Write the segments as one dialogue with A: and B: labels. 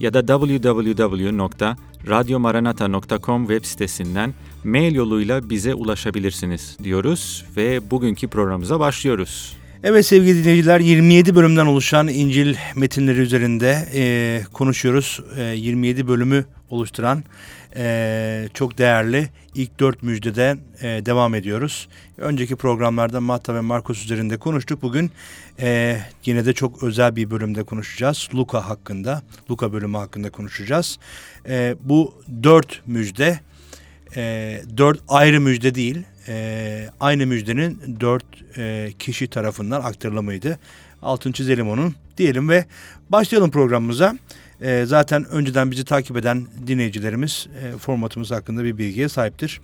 A: ya da www.radyomaranata.com web sitesinden mail yoluyla bize ulaşabilirsiniz diyoruz ve bugünkü programımıza başlıyoruz.
B: Evet sevgili dinleyiciler 27 bölümden oluşan İncil metinleri üzerinde e, konuşuyoruz. E, 27 bölümü oluşturan e, çok değerli ilk dört müjdeden e, devam ediyoruz. Önceki programlarda Matta ve Markus üzerinde konuştuk. Bugün e, yine de çok özel bir bölümde konuşacağız. Luka hakkında, Luka bölümü hakkında konuşacağız. E, bu dört müjde, e, dört ayrı müjde değil, e, aynı müjdenin dört e, kişi tarafından aktarılımıydı. Altın çizelim onun diyelim ve başlayalım programımıza. E, zaten önceden bizi takip eden dinleyicilerimiz e, formatımız hakkında bir bilgiye sahiptir.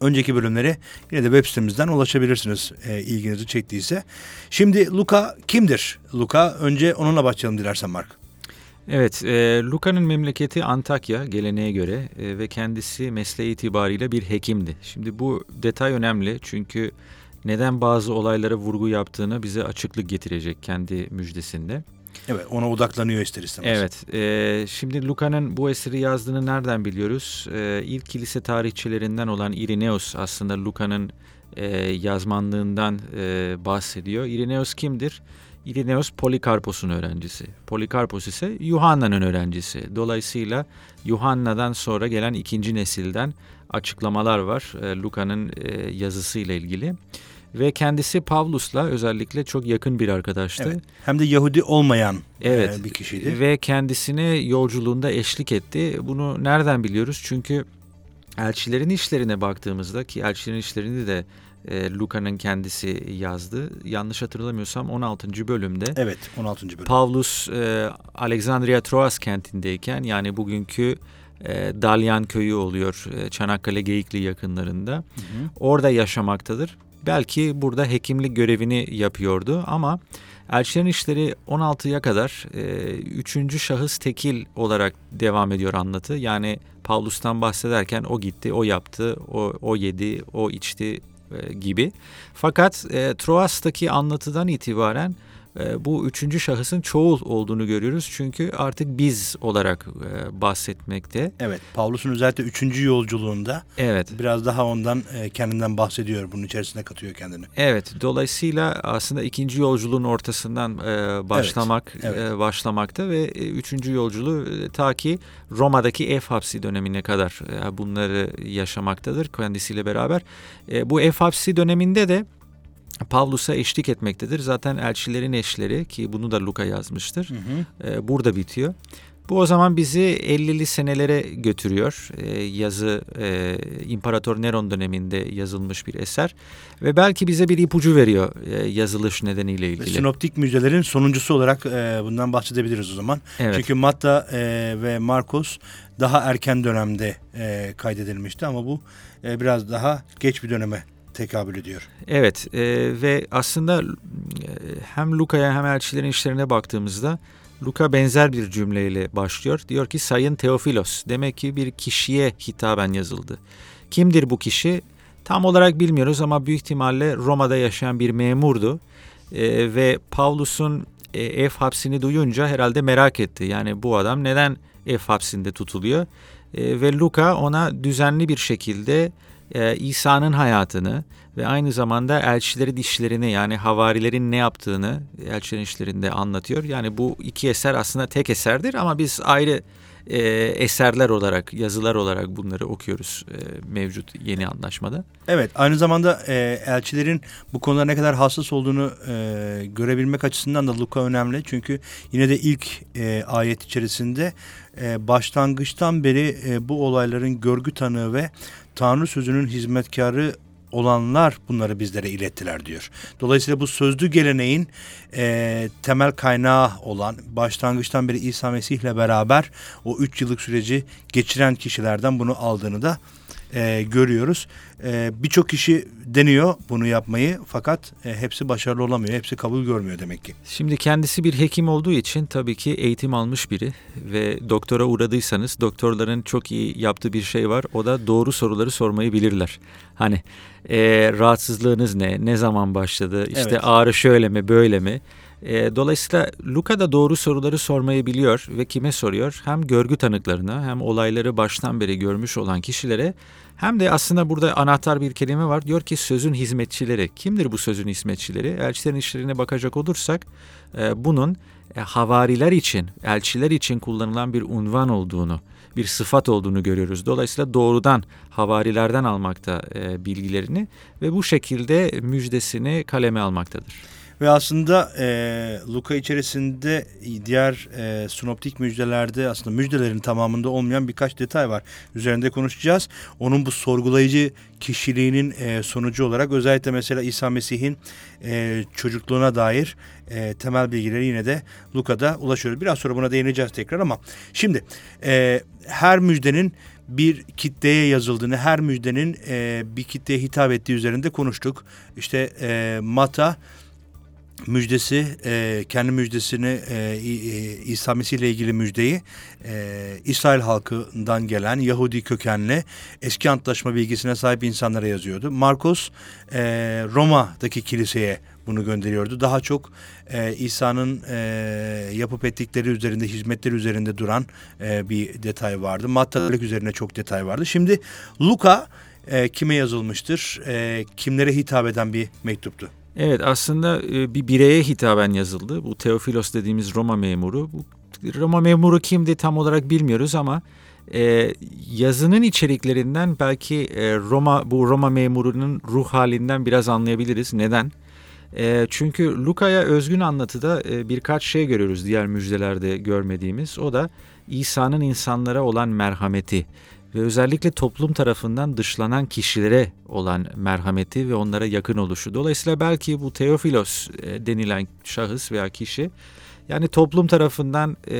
B: Önceki bölümlere yine de web sitemizden ulaşabilirsiniz e, ilginizi çektiyse. Şimdi Luka kimdir? Luka önce onunla başlayalım dilersen Mark.
A: Evet, e, Luka'nın memleketi Antakya geleneğe göre e, ve kendisi mesleği itibariyle bir hekimdi. Şimdi bu detay önemli çünkü neden bazı olaylara vurgu yaptığını bize açıklık getirecek kendi müjdesinde.
B: Evet ona odaklanıyor ister istemez.
A: Evet, e, şimdi Luka'nın bu eseri yazdığını nereden biliyoruz? E, ilk kilise tarihçilerinden olan Irenaeus aslında Luka'nın e, yazmanlığından e, bahsediyor. Irenaeus kimdir? Irenaeus Polikarpos'un öğrencisi. Polikarpos ise Yuhanna'nın öğrencisi. Dolayısıyla Yuhanna'dan sonra gelen ikinci nesilden açıklamalar var e, Luka'nın e, yazısıyla ilgili. Ve kendisi Pavlus'la özellikle çok yakın bir arkadaştı.
B: Evet. Hem de Yahudi olmayan
A: Evet.
B: e, bir kişiydi.
A: Ve kendisine yolculuğunda eşlik etti. Bunu nereden biliyoruz? Çünkü elçilerin işlerine baktığımızda ki elçilerin işlerini de e, Luka'nın kendisi yazdı. Yanlış hatırlamıyorsam 16. bölümde
B: Evet 16. bölüm.
A: Pavlus e, Alexandria Troas kentindeyken yani bugünkü e, Dalyan köyü oluyor e, Çanakkale Geyikli yakınlarında.
B: Hı hı.
A: Orada yaşamaktadır. Belki burada hekimlik görevini yapıyordu ama Elçilerin işleri 16'ya kadar e, üçüncü şahıs tekil olarak devam ediyor anlatı. Yani Pavlus'tan bahsederken o gitti, o yaptı, o, o yedi, o içti e, gibi. Fakat e, Troas'taki anlatıdan itibaren bu üçüncü şahısın çoğul olduğunu görüyoruz. Çünkü artık biz olarak e, bahsetmekte.
B: Evet Pavlus'un özellikle 3. yolculuğunda
A: Evet.
B: biraz daha ondan e, kendinden bahsediyor. Bunun içerisine katıyor kendini.
A: Evet, dolayısıyla aslında ikinci yolculuğun ortasından e, başlamak
B: evet.
A: e, başlamakta ve üçüncü yolculuğu ta ki Roma'daki ev hapsi dönemine kadar bunları yaşamaktadır kendisiyle beraber. Bu ev hapsi döneminde de Pavlus'a eşlik etmektedir. Zaten elçilerin eşleri ki bunu da Luka yazmıştır.
B: Hı hı.
A: E, burada bitiyor. Bu o zaman bizi 50'li senelere götürüyor. E, yazı e, İmparator Neron döneminde yazılmış bir eser ve belki bize bir ipucu veriyor e, yazılış nedeniyle ilgili.
B: sinoptik müjdelerin sonuncusu olarak e, bundan bahsedebiliriz o zaman.
A: Evet.
B: Çünkü Matta e, ve Markus daha erken dönemde e, kaydedilmişti ama bu e, biraz daha geç bir döneme tekabül ediyor.
A: Evet e, ve aslında e, hem Luka'ya hem elçilerin işlerine baktığımızda Luka benzer bir cümleyle başlıyor. Diyor ki Sayın Teofilos demek ki bir kişiye hitaben yazıldı. Kimdir bu kişi? Tam olarak bilmiyoruz ama büyük ihtimalle Roma'da yaşayan bir memurdu. E, ve Pavlus'un e, ev hapsini duyunca herhalde merak etti. Yani bu adam neden ev hapsinde tutuluyor? E, ve Luka ona düzenli bir şekilde e, İsa'nın hayatını ve aynı zamanda elçilerin işlerini yani havarilerin ne yaptığını elçilerin işlerinde anlatıyor. Yani bu iki eser aslında tek eserdir ama biz ayrı e, eserler olarak, yazılar olarak bunları okuyoruz e, mevcut yeni anlaşmada.
B: Evet, aynı zamanda e, elçilerin bu konuda ne kadar hassas olduğunu e, görebilmek açısından da Luka önemli. Çünkü yine de ilk e, ayet içerisinde e, başlangıçtan beri e, bu olayların görgü tanığı ve Tanrı sözünün hizmetkarı olanlar bunları bizlere ilettiler diyor. Dolayısıyla bu sözlü geleneğin e, temel kaynağı olan başlangıçtan beri İsa Mesih beraber o üç yıllık süreci geçiren kişilerden bunu aldığını da e, görüyoruz. E, Birçok kişi deniyor bunu yapmayı fakat e, hepsi başarılı olamıyor. Hepsi kabul görmüyor demek ki.
A: Şimdi kendisi bir hekim olduğu için tabii ki eğitim almış biri ve doktora uğradıysanız doktorların çok iyi yaptığı bir şey var. O da doğru soruları sormayı bilirler. Hani e, rahatsızlığınız ne, ne zaman başladı, işte
B: Evet.
A: ağrı şöyle mi, böyle mi? E, dolayısıyla Luka da doğru soruları sormayı biliyor ve kime soruyor? Hem görgü tanıklarına hem olayları baştan beri görmüş olan kişilere hem de aslında burada anahtar bir kelime var. Diyor ki sözün hizmetçileri. Kimdir bu sözün hizmetçileri? Elçilerin işlerine bakacak olursak e, bunun e, havariler için, elçiler için kullanılan bir unvan olduğunu, bir sıfat olduğunu görüyoruz. Dolayısıyla doğrudan havarilerden almakta e, bilgilerini ve bu şekilde müjdesini kaleme almaktadır.
B: Ve aslında e, Luka içerisinde diğer e, sinoptik müjdelerde aslında müjdelerin tamamında olmayan birkaç detay var. Üzerinde konuşacağız. Onun bu sorgulayıcı kişiliğinin e, sonucu olarak özellikle mesela İsa Mesih'in e, çocukluğuna dair e, temel bilgileri yine de Luka'da ulaşıyoruz. Biraz sonra buna değineceğiz tekrar ama şimdi e, her müjdenin bir kitleye yazıldığını, her müjdenin e, bir kitleye hitap ettiği üzerinde konuştuk. İşte e, Mata müjdesi, e, kendi müjdesini e, e, İsa Mesih ile ilgili müjdeyi e, İsrail halkından gelen Yahudi kökenli eski antlaşma bilgisine sahip insanlara yazıyordu. Markos e, Roma'daki kiliseye bunu gönderiyordu. Daha çok e, İsa'nın e, yapıp ettikleri üzerinde, hizmetleri üzerinde duran e, bir detay vardı. Mattalık üzerine çok detay vardı. Şimdi Luka e, kime yazılmıştır? E, kimlere hitap eden bir mektuptu?
A: Evet aslında e, bir bireye hitaben yazıldı. Bu Teofilos dediğimiz Roma memuru. Bu Roma memuru kimdi tam olarak bilmiyoruz ama e, yazının içeriklerinden belki e, Roma bu Roma memurunun ruh halinden biraz anlayabiliriz. Neden? E, çünkü Luka'ya özgün anlatıda e, birkaç şey görüyoruz diğer müjdelerde görmediğimiz. O da İsa'nın insanlara olan merhameti ve özellikle toplum tarafından dışlanan kişilere olan merhameti ve onlara yakın oluşu. Dolayısıyla belki bu Teofilos e, denilen şahıs veya kişi yani toplum tarafından e,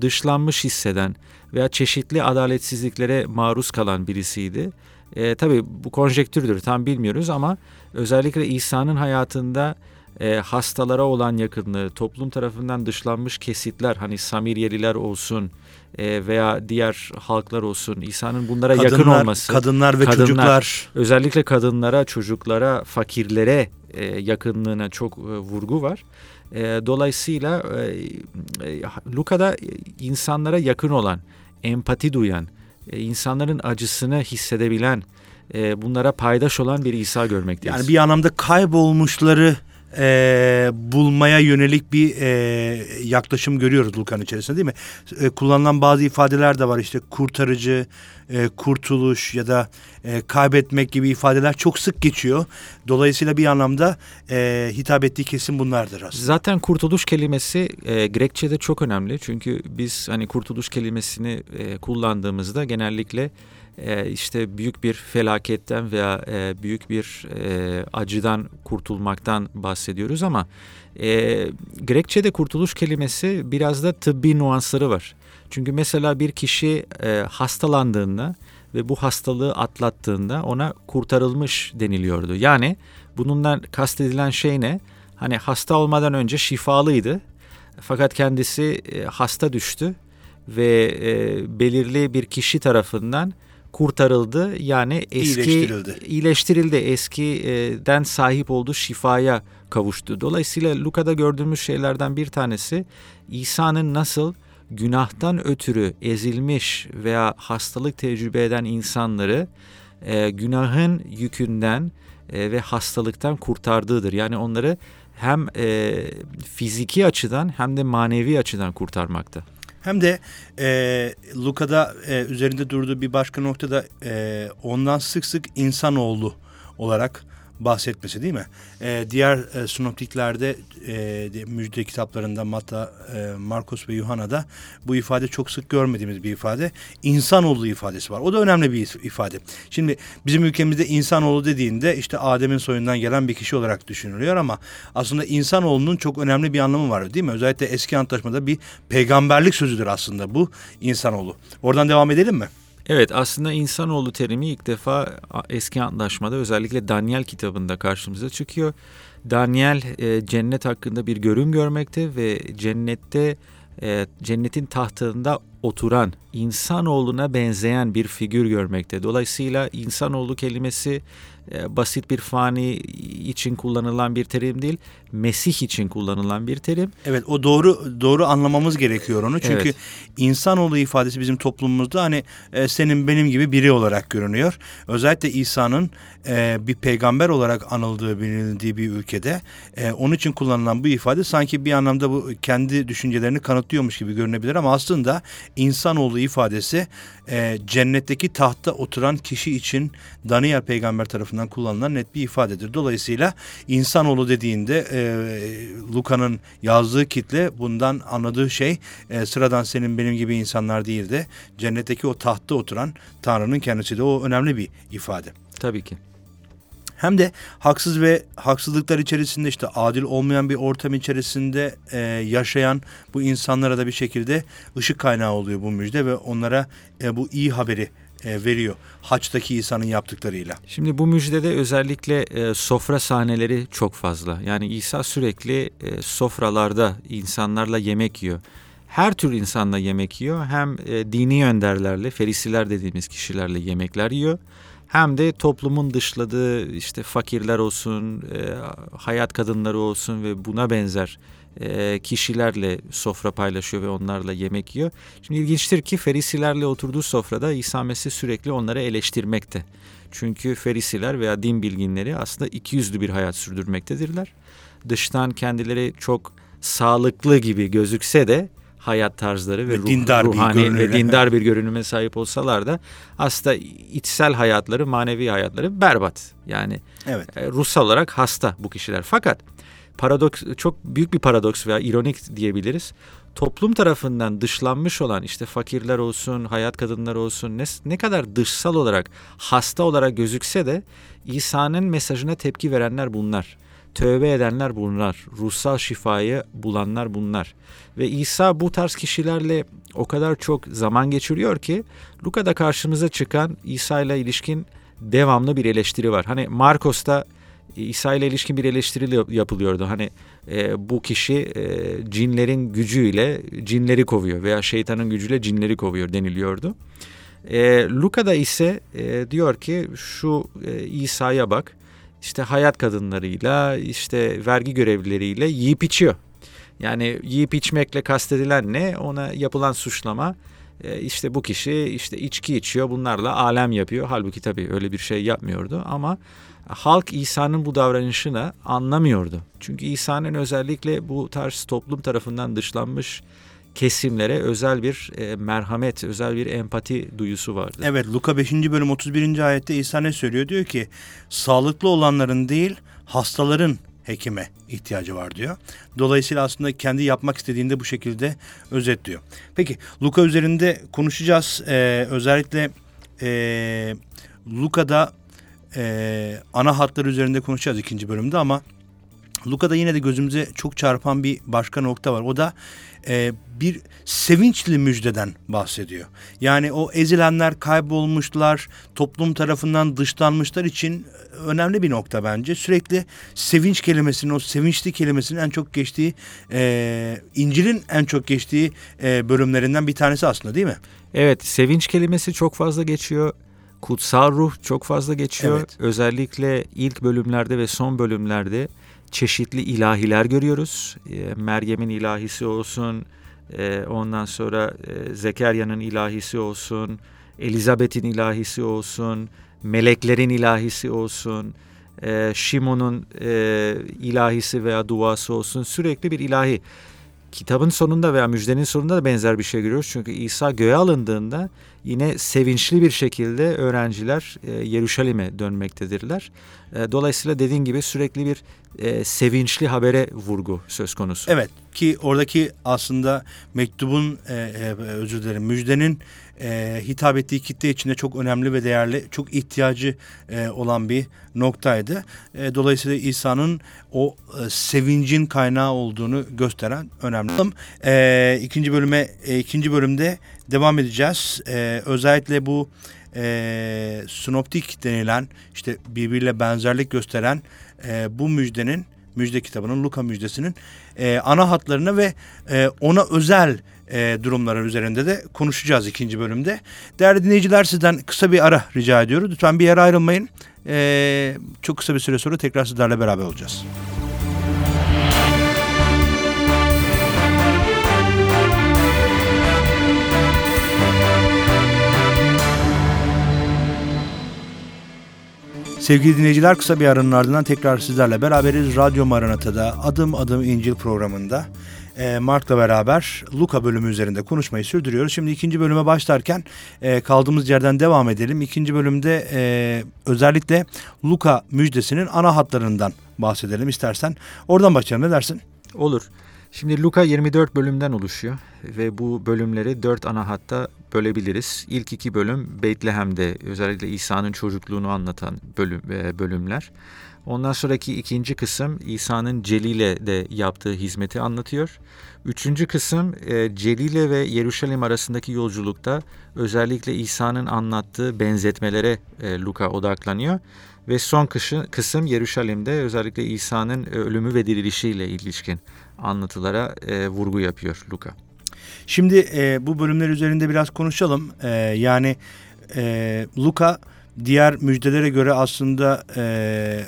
A: dışlanmış hisseden veya çeşitli adaletsizliklere maruz kalan birisiydi. E, tabii bu konjektürdür tam bilmiyoruz ama özellikle İsa'nın hayatında e, hastalara olan yakınlığı, toplum tarafından dışlanmış kesitler hani Samiryeliler olsun e, veya diğer halklar olsun İsa'nın bunlara yakın
B: Kadınlar,
A: olması.
B: kadınlar ve
A: Kadınlar.
B: çocuklar.
A: Özellikle kadınlara, çocuklara, fakirlere e, yakınlığına çok e, vurgu var. E, dolayısıyla e, e, Luka'da insanlara yakın olan, empati duyan, e, insanların acısını hissedebilen, e, bunlara paydaş olan bir İsa görmekteyiz.
B: Yani bir anlamda kaybolmuşları e, bulmaya yönelik bir e, yaklaşım görüyoruz Luka'nın içerisinde değil mi? E, kullanılan bazı ifadeler de var işte kurtarıcı, e, kurtuluş ya da e, kaybetmek gibi ifadeler çok sık geçiyor. Dolayısıyla bir anlamda e, hitap ettiği kesim bunlardır aslında.
A: Zaten kurtuluş kelimesi e, Grekçe'de çok önemli. Çünkü biz hani kurtuluş kelimesini e, kullandığımızda genellikle e, işte büyük bir felaketten veya e, büyük bir e, acıdan kurtulmaktan bahsediyoruz ama e, Grekçe'de kurtuluş kelimesi biraz da tıbbi nuansları var. Çünkü mesela bir kişi e, hastalandığında ve bu hastalığı atlattığında ona kurtarılmış deniliyordu. Yani bununla kastedilen şey ne? Hani hasta olmadan önce şifalıydı. Fakat kendisi e, hasta düştü ve belirli bir kişi tarafından kurtarıldı. Yani eski
B: İyileştirildi.
A: iyileştirildi. Eskiden sahip olduğu şifaya kavuştu. Dolayısıyla Luka'da gördüğümüz şeylerden bir tanesi İsa'nın nasıl günahtan ötürü ezilmiş veya hastalık tecrübe eden insanları e, günahın yükünden e, ve hastalıktan kurtardığıdır. Yani onları hem e, fiziki açıdan hem de manevi açıdan kurtarmakta.
B: Hem de e, Luka'da e, üzerinde durduğu bir başka noktada e, ondan sık sık insanoğlu olarak bahsetmesi değil mi? E, diğer e, sinoptiklerde e, müjde kitaplarında Matta, e, Markus ve Yuhanna'da bu ifade çok sık görmediğimiz bir ifade. İnsanoğlu ifadesi var. O da önemli bir ifade. Şimdi bizim ülkemizde insanoğlu dediğinde işte Adem'in soyundan gelen bir kişi olarak düşünülüyor ama aslında insanoğlunun çok önemli bir anlamı var değil mi? Özellikle eski antlaşmada bir peygamberlik sözüdür aslında bu insanoğlu. Oradan devam edelim mi?
A: Evet aslında insanoğlu terimi ilk defa eski antlaşmada özellikle Daniel kitabında karşımıza çıkıyor. Daniel e, cennet hakkında bir görüm görmekte ve cennette e, cennetin tahtında oturan insanoğluna benzeyen bir figür görmekte. Dolayısıyla insanoğlu kelimesi basit bir fani için kullanılan bir terim değil, Mesih için kullanılan bir terim.
B: Evet, o doğru doğru anlamamız gerekiyor onu. Çünkü evet. insanoğlu ifadesi bizim toplumumuzda hani e, senin benim gibi biri olarak görünüyor. Özellikle İsa'nın e, bir peygamber olarak anıldığı bilindiği bir ülkede e, onun için kullanılan bu ifade sanki bir anlamda bu kendi düşüncelerini kanıtlıyormuş gibi görünebilir ama aslında insanoğlu ifadesi e, cennetteki tahtta oturan kişi için Daniel peygamber tarafından kullanılan net bir ifadedir. Dolayısıyla insanoğlu dediğinde e, Luka'nın yazdığı kitle bundan anladığı şey e, sıradan senin benim gibi insanlar değil de cennetteki o tahtta oturan Tanrı'nın kendisi de o önemli bir ifade.
A: Tabii ki
B: hem de haksız ve haksızlıklar içerisinde işte adil olmayan bir ortam içerisinde e, yaşayan bu insanlara da bir şekilde ışık kaynağı oluyor bu müjde ve onlara e, bu iyi haberi veriyor haçtaki İsa'nın yaptıklarıyla.
A: Şimdi bu müjdede özellikle e, sofra sahneleri çok fazla. Yani İsa sürekli e, sofralarda insanlarla yemek yiyor. Her tür insanla yemek yiyor. Hem e, dini önderlerle, ferisiler dediğimiz kişilerle yemekler yiyor hem de toplumun dışladığı işte fakirler olsun, e, hayat kadınları olsun ve buna benzer e, kişilerle sofra paylaşıyor ve onlarla yemek yiyor. Şimdi ilginçtir ki Ferisilerle oturduğu sofrada İsa Mesih sürekli onları eleştirmekte. Çünkü Ferisiler veya din bilginleri aslında iki yüzlü bir hayat sürdürmektedirler. Dıştan kendileri çok sağlıklı gibi gözükse de hayat tarzları ve, ve ruh, dindar ruhani bir ve dindar bir görünüme sahip olsalar da aslında içsel hayatları, manevi hayatları berbat. Yani evet. E, ruhsal olarak hasta bu kişiler. Fakat paradoks çok büyük bir paradoks veya ironik diyebiliriz. Toplum tarafından dışlanmış olan işte fakirler olsun, hayat kadınları olsun ne, ne kadar dışsal olarak hasta olarak gözükse de İsa'nın mesajına tepki verenler bunlar. Tövbe edenler bunlar. Ruhsal şifayı bulanlar bunlar. Ve İsa bu tarz kişilerle o kadar çok zaman geçiriyor ki Luka'da karşımıza çıkan İsa ile ilişkin devamlı bir eleştiri var. Hani Markos'ta İsa ile ilişkin bir eleştiri yapılıyordu. Hani e, bu kişi e, cinlerin gücüyle cinleri kovuyor veya şeytanın gücüyle cinleri kovuyor deniliyordu. E, Luka'da ise e, diyor ki şu e, İsa'ya bak işte hayat kadınlarıyla işte vergi görevlileriyle yiyip içiyor. Yani yiyip içmekle kastedilen ne? Ona yapılan suçlama e, işte bu kişi işte içki içiyor bunlarla alem yapıyor. Halbuki tabii öyle bir şey yapmıyordu ama halk İsa'nın bu davranışını anlamıyordu. Çünkü İsa'nın özellikle bu tarz toplum tarafından dışlanmış kesimlere özel bir e, merhamet, özel bir empati duyusu vardı.
B: Evet Luka 5. bölüm 31. ayette İsa ne söylüyor? Diyor ki sağlıklı olanların değil hastaların hekime ihtiyacı var diyor. Dolayısıyla aslında kendi yapmak istediğinde bu şekilde özetliyor. Peki Luka üzerinde konuşacağız. Ee, özellikle e, Luka'da e, ana hatlar üzerinde konuşacağız ikinci bölümde ama Luka'da yine de gözümüze çok çarpan bir başka nokta var. O da e, bir sevinçli müjdeden bahsediyor. Yani o ezilenler kaybolmuşlar, toplum tarafından dışlanmışlar için önemli bir nokta bence. Sürekli sevinç kelimesinin, o sevinçli kelimesinin en çok geçtiği, e, İncil'in en çok geçtiği e, bölümlerinden bir tanesi aslında değil mi?
A: Evet, sevinç kelimesi çok fazla geçiyor. Kutsal ruh çok fazla geçiyor. Evet. Özellikle ilk bölümlerde ve son bölümlerde çeşitli ilahiler görüyoruz. E, Meryem'in ilahisi olsun, e, ondan sonra e, Zekerya'nın ilahisi olsun, Elizabeth'in ilahisi olsun, meleklerin ilahisi olsun, e, Şimon'un e, ilahisi veya duası olsun sürekli bir ilahi. Kitabın sonunda veya müjdenin sonunda da benzer bir şey görüyoruz. Çünkü İsa göğe alındığında yine sevinçli bir şekilde öğrenciler e, Yeruşalim'e dönmektedirler. E, dolayısıyla dediğin gibi sürekli bir e, sevinçli habere vurgu söz konusu.
B: Evet ki oradaki aslında mektubun e, e, özür dilerim müjdenin e, hitap ettiği kitle içinde çok önemli ve değerli, çok ihtiyacı e, olan bir noktaydı. E, dolayısıyla İsa'nın o e, sevincin kaynağı olduğunu gösteren önemli. E, ikinci bölüme e, ikinci bölümde devam edeceğiz. E, özellikle bu e, sinoptik denilen işte birbiriyle benzerlik gösteren e, bu müjdenin müjde kitabının Luka müjdesinin e, ana hatlarını ve e, ona özel e, durumların üzerinde de konuşacağız ikinci bölümde. Değerli dinleyiciler sizden kısa bir ara rica ediyoruz. Lütfen bir yere ayrılmayın. E, çok kısa bir süre sonra tekrar sizlerle beraber olacağız. Sevgili dinleyiciler kısa bir aranın ardından tekrar sizlerle beraberiz. Radyo Maranata'da Adım Adım İncil programında e, Mark'la beraber Luka bölümü üzerinde konuşmayı sürdürüyoruz. Şimdi ikinci bölüme başlarken e, kaldığımız yerden devam edelim. İkinci bölümde e, özellikle Luka müjdesinin ana hatlarından bahsedelim istersen. Oradan başlayalım ne dersin?
A: Olur. Şimdi Luka 24 bölümden oluşuyor ve bu bölümleri dört ana hatta bölebiliriz. İlk iki bölüm Beytlehem'de özellikle İsa'nın çocukluğunu anlatan bölüm, e, bölümler. Ondan sonraki ikinci kısım İsa'nın Celil'e de yaptığı hizmeti anlatıyor. Üçüncü kısım e, Celile ve Yeruşalim arasındaki yolculukta özellikle İsa'nın anlattığı benzetmelere e, Luka odaklanıyor. Ve son kısım Yeruşalim'de özellikle İsa'nın ölümü ve dirilişiyle ilişkin anlatılara e, vurgu yapıyor Luka.
B: Şimdi e, bu bölümler üzerinde biraz konuşalım. E, yani e, Luka diğer müjdelere göre aslında e,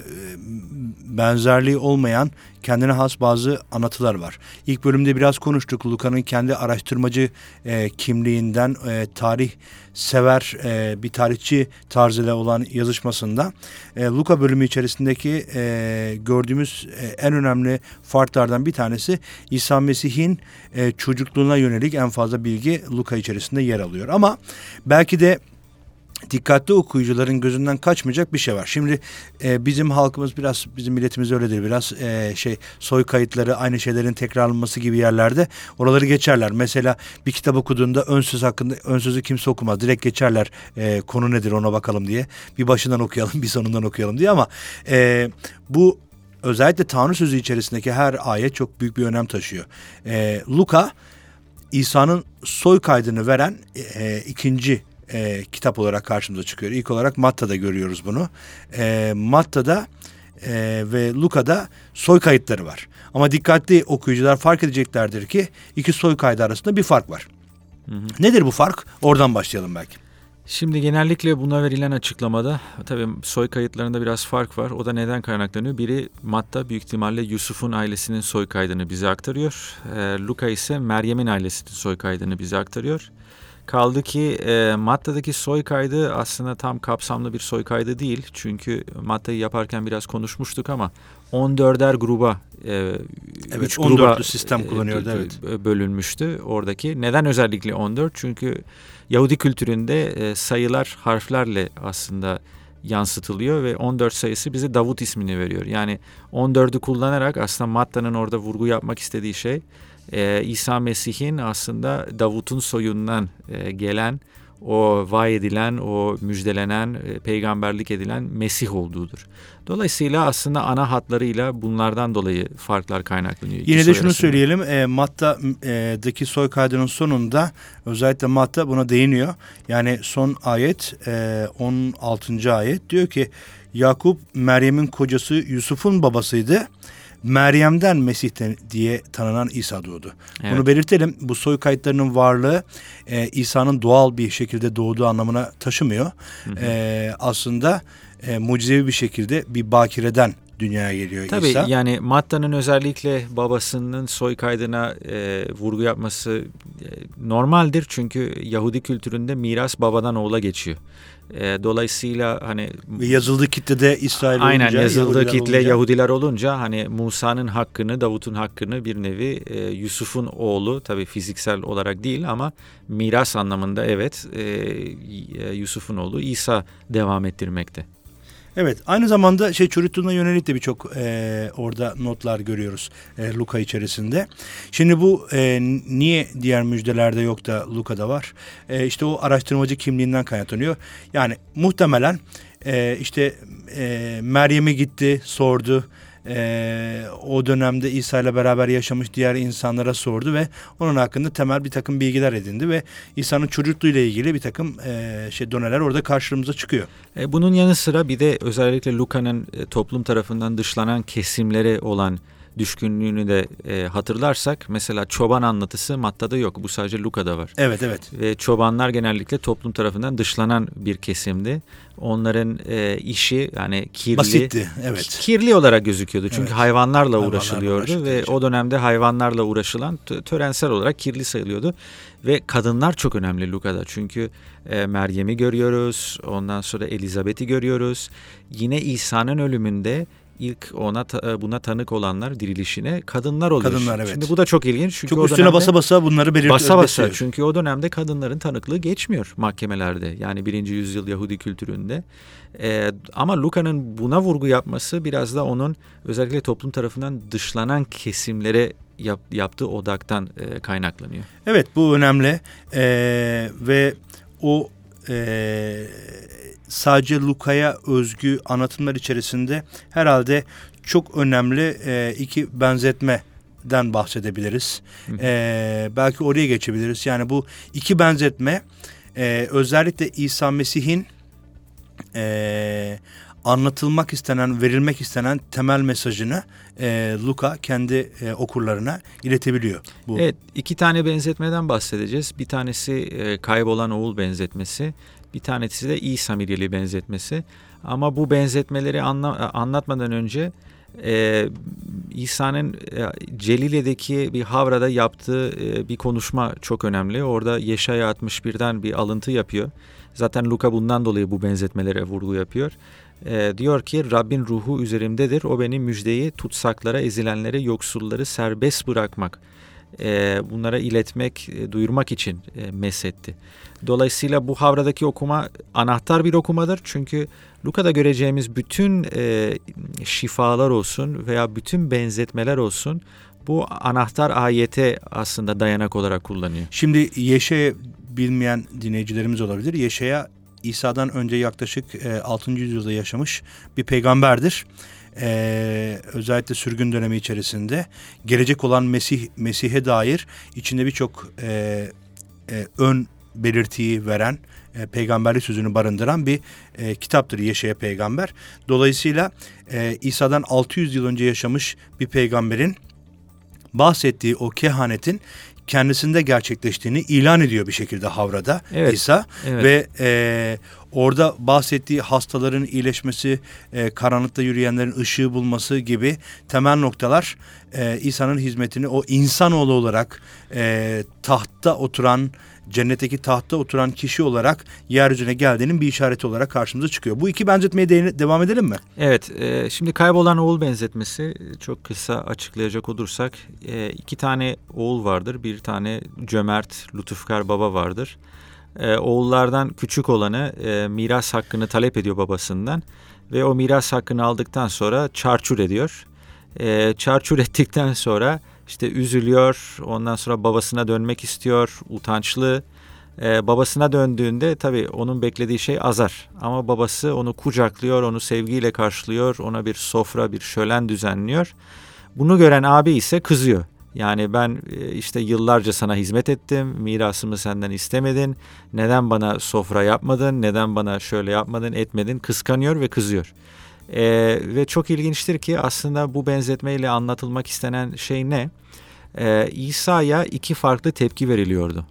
B: benzerliği olmayan kendine has bazı anlatılar var. İlk bölümde biraz konuştuk Luka'nın kendi araştırmacı e, kimliğinden e, tarih sever e, bir tarihçi tarzıyla olan yazışmasında e, Luka bölümü içerisindeki e, gördüğümüz e, en önemli farklardan bir tanesi İsa Mesih'in e, çocukluğuna yönelik en fazla bilgi Luka içerisinde yer alıyor. Ama belki de dikkatli okuyucuların gözünden kaçmayacak bir şey var. Şimdi e, bizim halkımız biraz bizim milletimiz öyledir biraz e, şey soy kayıtları aynı şeylerin tekrarlanması gibi yerlerde oraları geçerler. Mesela bir kitap okuduğunda ön söz hakkında ön sözü kimse okumaz. Direkt geçerler e, konu nedir ona bakalım diye. Bir başından okuyalım bir sonundan okuyalım diye ama e, bu özellikle Tanrı sözü içerisindeki her ayet çok büyük bir önem taşıyor. E, Luka İsa'nın soy kaydını veren e, ikinci e, kitap olarak karşımıza çıkıyor. İlk olarak Matta'da görüyoruz bunu. E, Matta'da e, ve Luka'da soy kayıtları var. Ama dikkatli okuyucular fark edeceklerdir ki iki soy kaydı arasında bir fark var. Hı hı. Nedir bu fark? Oradan başlayalım belki.
A: Şimdi genellikle buna verilen açıklamada tabii soy kayıtlarında biraz fark var. O da neden kaynaklanıyor? Biri Matta büyük ihtimalle Yusuf'un ailesinin soy kaydını bize aktarıyor. E, Luka ise Meryem'in ailesinin soy kaydını bize aktarıyor. Kaldı ki e, Matta'daki soy kaydı aslında tam kapsamlı bir soy kaydı değil. Çünkü Matta'yı yaparken biraz konuşmuştuk ama 14'er gruba e,
B: evet, üç gruba sistem kullanıyordu
A: e,
B: evet.
A: bölünmüştü oradaki. Neden özellikle 14? Çünkü Yahudi kültüründe e, sayılar harflerle aslında yansıtılıyor ve 14 sayısı bize Davut ismini veriyor. Yani 14'ü kullanarak aslında Matta'nın orada vurgu yapmak istediği şey e, İsa Mesih'in aslında Davut'un soyundan e, gelen, o vaay edilen, o müjdelenen, e, peygamberlik edilen Mesih olduğudur. Dolayısıyla aslında ana hatlarıyla bunlardan dolayı farklar kaynaklanıyor.
B: Yine de şunu arasında. söyleyelim, e, Matta'daki soy kaydının sonunda özellikle Matta buna değiniyor. Yani son ayet, e, 16. ayet diyor ki Yakup Meryem'in kocası Yusuf'un babasıydı. Meryem'den Mesih'ten diye tanınan İsa doğdu. Evet. Bunu belirtelim. Bu soy kayıtlarının varlığı e, İsa'nın doğal bir şekilde doğduğu anlamına taşımıyor. Hı hı. E, aslında e, mucizevi bir şekilde bir bakireden dünyaya geliyor
A: Tabii
B: İsa.
A: yani Matta'nın özellikle babasının soy kaydına e, vurgu yapması e, normaldir. Çünkü Yahudi kültüründe miras babadan oğula geçiyor. E, dolayısıyla hani
B: Ve yazıldığı kitlede İsrail
A: aynen
B: olunca,
A: yazıldığı
B: Yahudiler
A: kitle
B: olunca-
A: Yahudiler olunca hani Musa'nın hakkını, Davut'un hakkını bir nevi e, Yusuf'un oğlu tabii fiziksel olarak değil ama miras anlamında evet e, e, Yusuf'un oğlu İsa devam ettirmekte.
B: Evet aynı zamanda şey çocukluğuna yönelik de birçok e, orada notlar görüyoruz e, Luka içerisinde. Şimdi bu e, niye diğer müjdelerde yok da Luka'da var? E, işte o araştırmacı kimliğinden kaynaklanıyor. Yani muhtemelen e, işte e, Meryem'e gitti sordu. E, o dönemde İsa ile beraber yaşamış diğer insanlara sordu ve onun hakkında temel bir takım bilgiler edindi ve İsa'nın çocukluğuyla ilgili bir takım e, şey doneler orada karşımıza çıkıyor.
A: E, bunun yanı sıra bir de özellikle Luka'nın e, toplum tarafından dışlanan kesimlere olan düşkünlüğünü de e, hatırlarsak mesela çoban anlatısı Matta'da yok. Bu sadece Luka'da var.
B: Evet evet.
A: Ve çobanlar genellikle toplum tarafından dışlanan bir kesimdi. Onların e, işi yani kirli
B: Basitti evet.
A: kirli olarak gözüküyordu. Çünkü
B: Evet.
A: hayvanlarla uğraşılıyordu ve o dönemde hayvanlarla uğraşılan tö- törensel olarak kirli sayılıyordu. Ve kadınlar çok önemli Luka'da. Çünkü e, Meryem'i görüyoruz. Ondan sonra Elizabeth'i görüyoruz. Yine İsa'nın ölümünde ilk ona e, buna tanık olanlar dirilişine kadınlar oluyor.
B: Kadınlar, evet.
A: Şimdi bu da çok ilginç. Çünkü
B: Çok üstüne
A: dönemde-
B: basa basa bunları belirtiyor.
A: Basa basa çünkü o dönemde kadınların tanıklığı geçmiyor mahkemelerde yani birinci yüzyıl Yahudi kültüründe. Ee, ama Luka'nın buna vurgu yapması biraz da onun özellikle toplum tarafından dışlanan kesimlere yap- yaptığı odaktan e, kaynaklanıyor.
B: Evet bu önemli Ee, ve o ee, sadece Luka'ya özgü anlatımlar içerisinde herhalde çok önemli ee, iki benzetmeden bahsedebiliriz.
A: Hı hı.
B: Ee, belki oraya geçebiliriz. Yani bu iki benzetme ee, özellikle İsa Mesih'in ee, anlatılmak istenen, verilmek istenen temel mesajını ee, Luka kendi ee, okurlarına iletebiliyor. Bu
A: Evet iki tane benzetmeden bahsedeceğiz. Bir tanesi e, kaybolan oğul benzetmesi. Bir tanesi de İsa Miryeli benzetmesi. Ama bu benzetmeleri anla- anlatmadan önce e, İsa'nın e, Celile'deki bir havrada yaptığı e, bir konuşma çok önemli. Orada Yeşaya 61'den bir alıntı yapıyor. Zaten Luka bundan dolayı bu benzetmelere vurgu yapıyor. E, diyor ki Rabbin ruhu üzerimdedir. O beni müjdeyi tutsaklara, ezilenlere, yoksulları serbest bırakmak, e, bunlara iletmek, e, duyurmak için e, mesetti. Dolayısıyla bu havradaki okuma anahtar bir okumadır. Çünkü Luka'da göreceğimiz bütün e, şifalar olsun veya bütün benzetmeler olsun bu anahtar ayete aslında dayanak olarak kullanıyor.
B: Şimdi Yeşe bilmeyen dinleyicilerimiz olabilir. Yeşe'ye İsa'dan önce yaklaşık e, 6. yüzyılda yaşamış bir peygamberdir. E, özellikle sürgün dönemi içerisinde gelecek olan Mesih Mesih'e dair içinde birçok e, e, ön belirtiyi veren e, peygamberlik sözünü barındıran bir e, kitaptır Yeşaya peygamber. Dolayısıyla e, İsa'dan 600 yıl önce yaşamış bir peygamberin bahsettiği o kehanetin kendisinde gerçekleştiğini ilan ediyor bir şekilde Havra'da
A: Evet,
B: İsa
A: evet.
B: ve e, orada bahsettiği hastaların iyileşmesi, e, karanlıkta yürüyenlerin ışığı bulması gibi temel noktalar e, İsa'nın hizmetini o insanoğlu olarak e, tahtta oturan cennetteki tahtta oturan kişi olarak yeryüzüne geldiğinin bir işareti olarak karşımıza çıkıyor. Bu iki benzetmeye değine- devam edelim mi?
A: Evet, e, şimdi kaybolan oğul benzetmesi çok kısa açıklayacak olursak e, iki tane oğul vardır, bir tane cömert, lütufkar baba vardır. E, oğullardan küçük olanı e, miras hakkını talep ediyor babasından ve o miras hakkını aldıktan sonra çarçur ediyor. E, çarçur ettikten sonra işte üzülüyor, ondan sonra babasına dönmek istiyor, utançlı. Ee, babasına döndüğünde tabii onun beklediği şey azar. Ama babası onu kucaklıyor, onu sevgiyle karşılıyor, ona bir sofra, bir şölen düzenliyor. Bunu gören abi ise kızıyor. Yani ben e, işte yıllarca sana hizmet ettim, mirasımı senden istemedin, neden bana sofra yapmadın, neden bana şöyle yapmadın, etmedin, kıskanıyor ve kızıyor. Ee, ve çok ilginçtir ki aslında bu benzetmeyle anlatılmak istenen şey ne? Ee, İsa'ya iki farklı tepki veriliyordu.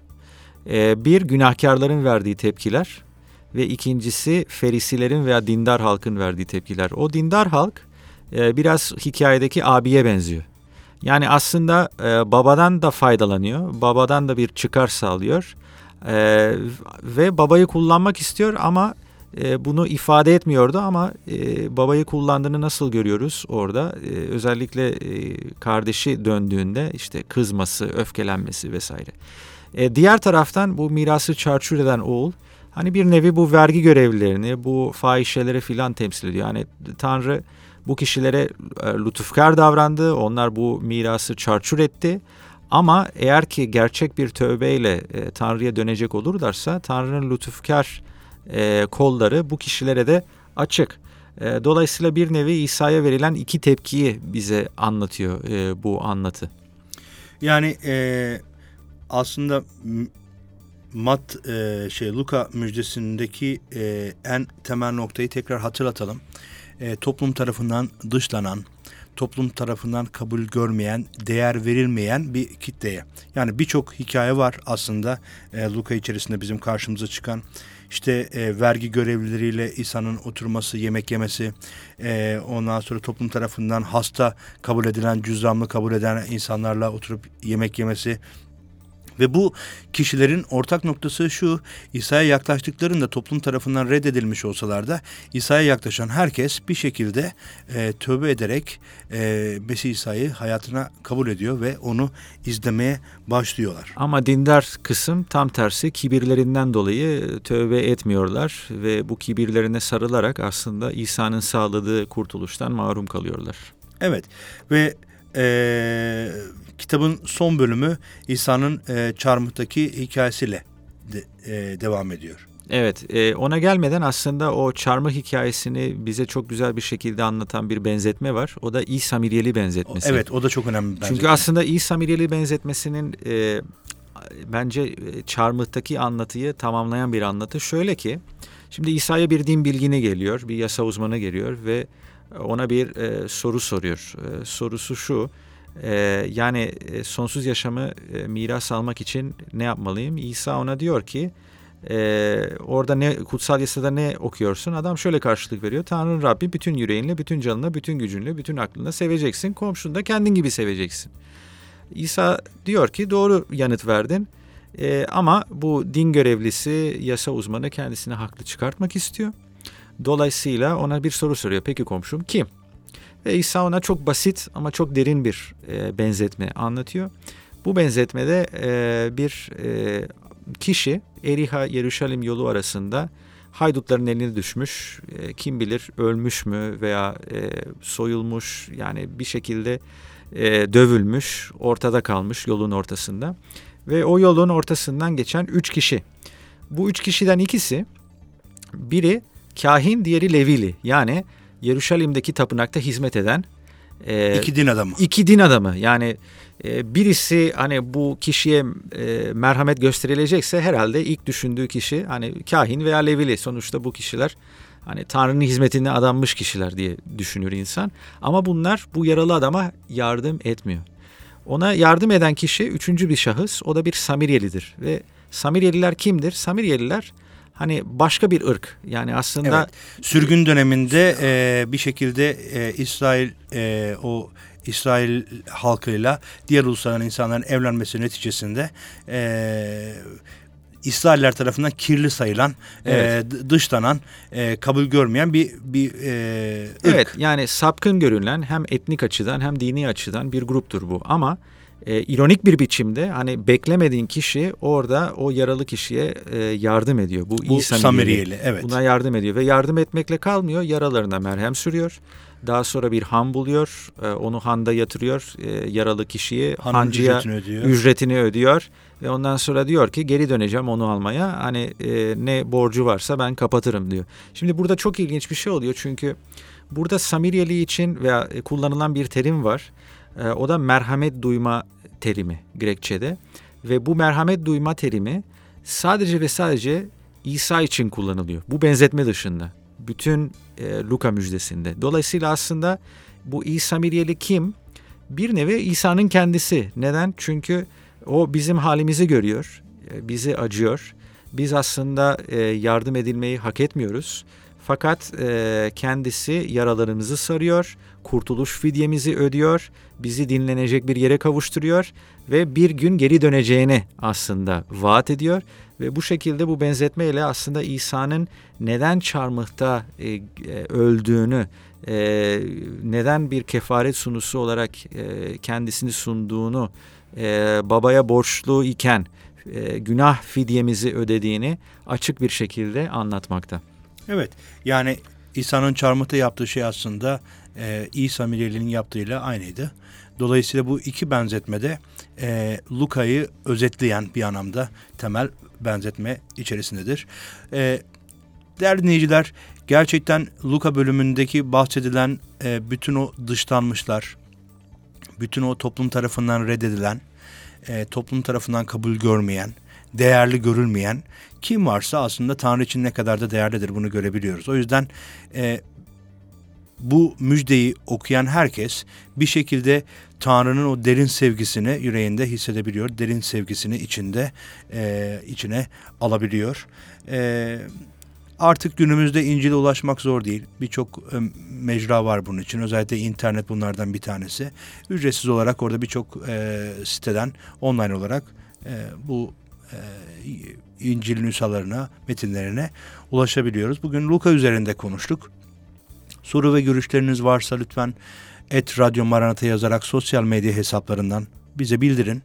A: Ee, bir günahkarların verdiği tepkiler ve ikincisi ferisilerin veya dindar halkın verdiği tepkiler. O dindar halk e, biraz hikayedeki abiye benziyor. Yani aslında e, babadan da faydalanıyor, babadan da bir çıkar sağlıyor e, ve babayı kullanmak istiyor ama e, bunu ifade etmiyordu ama e, babayı kullandığını nasıl görüyoruz orada? E, özellikle kardeşi döndüğünde işte kızması, öfkelenmesi vesaire. Diğer taraftan bu mirası çarçur eden oğul hani bir nevi bu vergi görevlilerini, bu fahişeleri filan temsil ediyor. Yani Tanrı bu kişilere lütufkar davrandı, onlar bu mirası çarçur etti. Ama eğer ki gerçek bir tövbeyle Tanrı'ya dönecek olurlarsa Tanrı'nın lütufkar e, kolları bu kişilere de açık. E, dolayısıyla bir nevi İsa'ya verilen iki tepkiyi bize anlatıyor e, bu anlatı.
B: Yani e, aslında Mat e, şey Luka müjdesindeki e, en temel noktayı tekrar hatırlatalım. E, toplum tarafından dışlanan, toplum tarafından kabul görmeyen, değer verilmeyen bir kitleye. Yani birçok hikaye var aslında e, Luka içerisinde bizim karşımıza çıkan. İşte e, vergi görevlileriyle İsa'nın oturması, yemek yemesi, e, ondan sonra toplum tarafından hasta kabul edilen, cüzdanlı kabul eden insanlarla oturup yemek yemesi, ve bu kişilerin ortak noktası şu, İsa'ya yaklaştıklarında toplum tarafından reddedilmiş olsalar da İsa'ya yaklaşan herkes bir şekilde e, tövbe ederek e, Mesih İsa'yı hayatına kabul ediyor ve onu izlemeye başlıyorlar.
A: Ama dindar kısım tam tersi kibirlerinden dolayı tövbe etmiyorlar ve bu kibirlerine sarılarak aslında İsa'nın sağladığı kurtuluştan mahrum kalıyorlar.
B: Evet ve e, kitabın son bölümü İsa'nın e, çarmıhtaki hikayesiyle de, e, devam ediyor.
A: Evet, e, ona gelmeden aslında o çarmıh hikayesini bize çok güzel bir şekilde anlatan bir benzetme var. O da İsa Miryeli benzetmesi.
B: Evet, o da çok önemli bir
A: benzetme. Çünkü aslında İsa Miryeli benzetmesinin e, bence e, çarmıhtaki anlatıyı tamamlayan bir anlatı. Şöyle ki, şimdi İsa'ya bir din bilgini geliyor, bir yasa uzmanı geliyor ve ona bir e, soru soruyor. E, sorusu şu, e, yani e, sonsuz yaşamı e, miras almak için ne yapmalıyım? İsa ona diyor ki, e, orada ne kutsal yasada ne okuyorsun? Adam şöyle karşılık veriyor. Tanrı Rabbi bütün yüreğinle, bütün canına, bütün gücünle, bütün aklına seveceksin. Komşunu da kendin gibi seveceksin. İsa diyor ki doğru yanıt verdin. E, ama bu din görevlisi, yasa uzmanı kendisini haklı çıkartmak istiyor. Dolayısıyla ona bir soru soruyor. Peki komşum kim? Ve İsa ona çok basit ama çok derin bir e, benzetme anlatıyor. Bu benzetmede e, bir e, kişi Eriha Yeruşalim yolu arasında haydutların eline düşmüş. E, kim bilir ölmüş mü veya e, soyulmuş yani bir şekilde e, dövülmüş, ortada kalmış yolun ortasında. Ve o yolun ortasından geçen üç kişi. Bu üç kişiden ikisi biri kahin diğeri Levili yani Yeruşalim'deki tapınakta hizmet eden
B: e, iki din adamı.
A: İki din adamı yani e, birisi hani bu kişiye e, merhamet gösterilecekse herhalde ilk düşündüğü kişi hani kahin veya levili sonuçta bu kişiler hani Tanrı'nın hizmetine adanmış kişiler diye düşünür insan. Ama bunlar bu yaralı adama yardım etmiyor. Ona yardım eden kişi üçüncü bir şahıs o da bir Samiryelidir ve Samiryeliler kimdir? Samiryeliler hani başka bir ırk. Yani aslında
B: evet. sürgün döneminde e, bir şekilde e, İsrail e, o İsrail halkıyla diğer uluslardan insanların evlenmesi neticesinde e, İsrailler tarafından kirli sayılan, e, evet. e, dışlanan, e, kabul görmeyen bir bir e, ırk.
A: Evet, yani sapkın görülen hem etnik açıdan hem dini açıdan bir gruptur bu. Ama e, ironik bir biçimde hani beklemediğin kişi orada o yaralı kişiye e, yardım ediyor. Bu, Bu Samiriyeli. Evet. Buna yardım ediyor ve yardım etmekle kalmıyor. Yaralarına merhem sürüyor. Daha sonra bir han buluyor. E, onu handa yatırıyor. E, yaralı kişiyi Hanın hancıya ücretini ödüyor. ücretini ödüyor. Ve ondan sonra diyor ki geri döneceğim onu almaya. Hani e, ne borcu varsa ben kapatırım diyor. Şimdi burada çok ilginç bir şey oluyor. Çünkü burada Samiriyeli için veya e, kullanılan bir terim var. E, o da merhamet duyma terimi Grekçe'de. Ve bu merhamet duyma terimi sadece ve sadece İsa için kullanılıyor. Bu benzetme dışında. Bütün e, Luka müjdesinde. Dolayısıyla aslında bu İsa Miryeli kim? Bir nevi İsa'nın kendisi. Neden? Çünkü o bizim halimizi görüyor. E, bizi acıyor. Biz aslında e, yardım edilmeyi hak etmiyoruz. Fakat e, kendisi yaralarımızı sarıyor, kurtuluş fidyemizi ödüyor, bizi dinlenecek bir yere kavuşturuyor ve bir gün geri döneceğini aslında vaat ediyor. Ve bu şekilde bu benzetmeyle aslında İsa'nın neden çarmıhta e, e, öldüğünü, e, neden bir kefaret sunusu olarak kendisini sunduğunu, babaya borçlu iken günah fidyemizi ödediğini açık bir şekilde anlatmakta.
B: Evet yani İsa'nın çarmıhta yaptığı şey aslında e, İsa Mireli'nin yaptığıyla aynıydı. Dolayısıyla bu iki benzetmede e, Luka'yı özetleyen bir anlamda temel benzetme içerisindedir. E, değerli dinleyiciler gerçekten Luka bölümündeki bahsedilen e, bütün o dışlanmışlar, bütün o toplum tarafından reddedilen, e, toplum tarafından kabul görmeyen, değerli görülmeyen kim varsa aslında Tanrı için ne kadar da değerlidir bunu görebiliyoruz. O yüzden e, bu müjdeyi okuyan herkes bir şekilde Tanrı'nın o derin sevgisini yüreğinde hissedebiliyor. Derin sevgisini içinde e, içine alabiliyor. E, artık günümüzde İncil'e ulaşmak zor değil. Birçok e, mecra var bunun için. Özellikle internet bunlardan bir tanesi. Ücretsiz olarak orada birçok e, siteden online olarak e, bu e, İncil nüshalarına, metinlerine ulaşabiliyoruz. Bugün Luka üzerinde konuştuk. Soru ve görüşleriniz varsa lütfen et Radyo Maranata yazarak sosyal medya hesaplarından bize bildirin.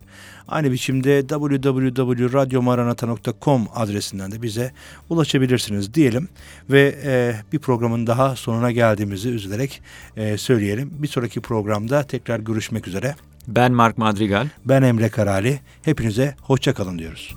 B: Aynı biçimde www.radyomaranata.com adresinden de bize ulaşabilirsiniz diyelim. Ve e, bir programın daha sonuna geldiğimizi üzülerek e, söyleyelim. Bir sonraki programda tekrar görüşmek üzere.
A: Ben Mark Madrigal.
B: Ben Emre Karali. Hepinize hoşça kalın diyoruz.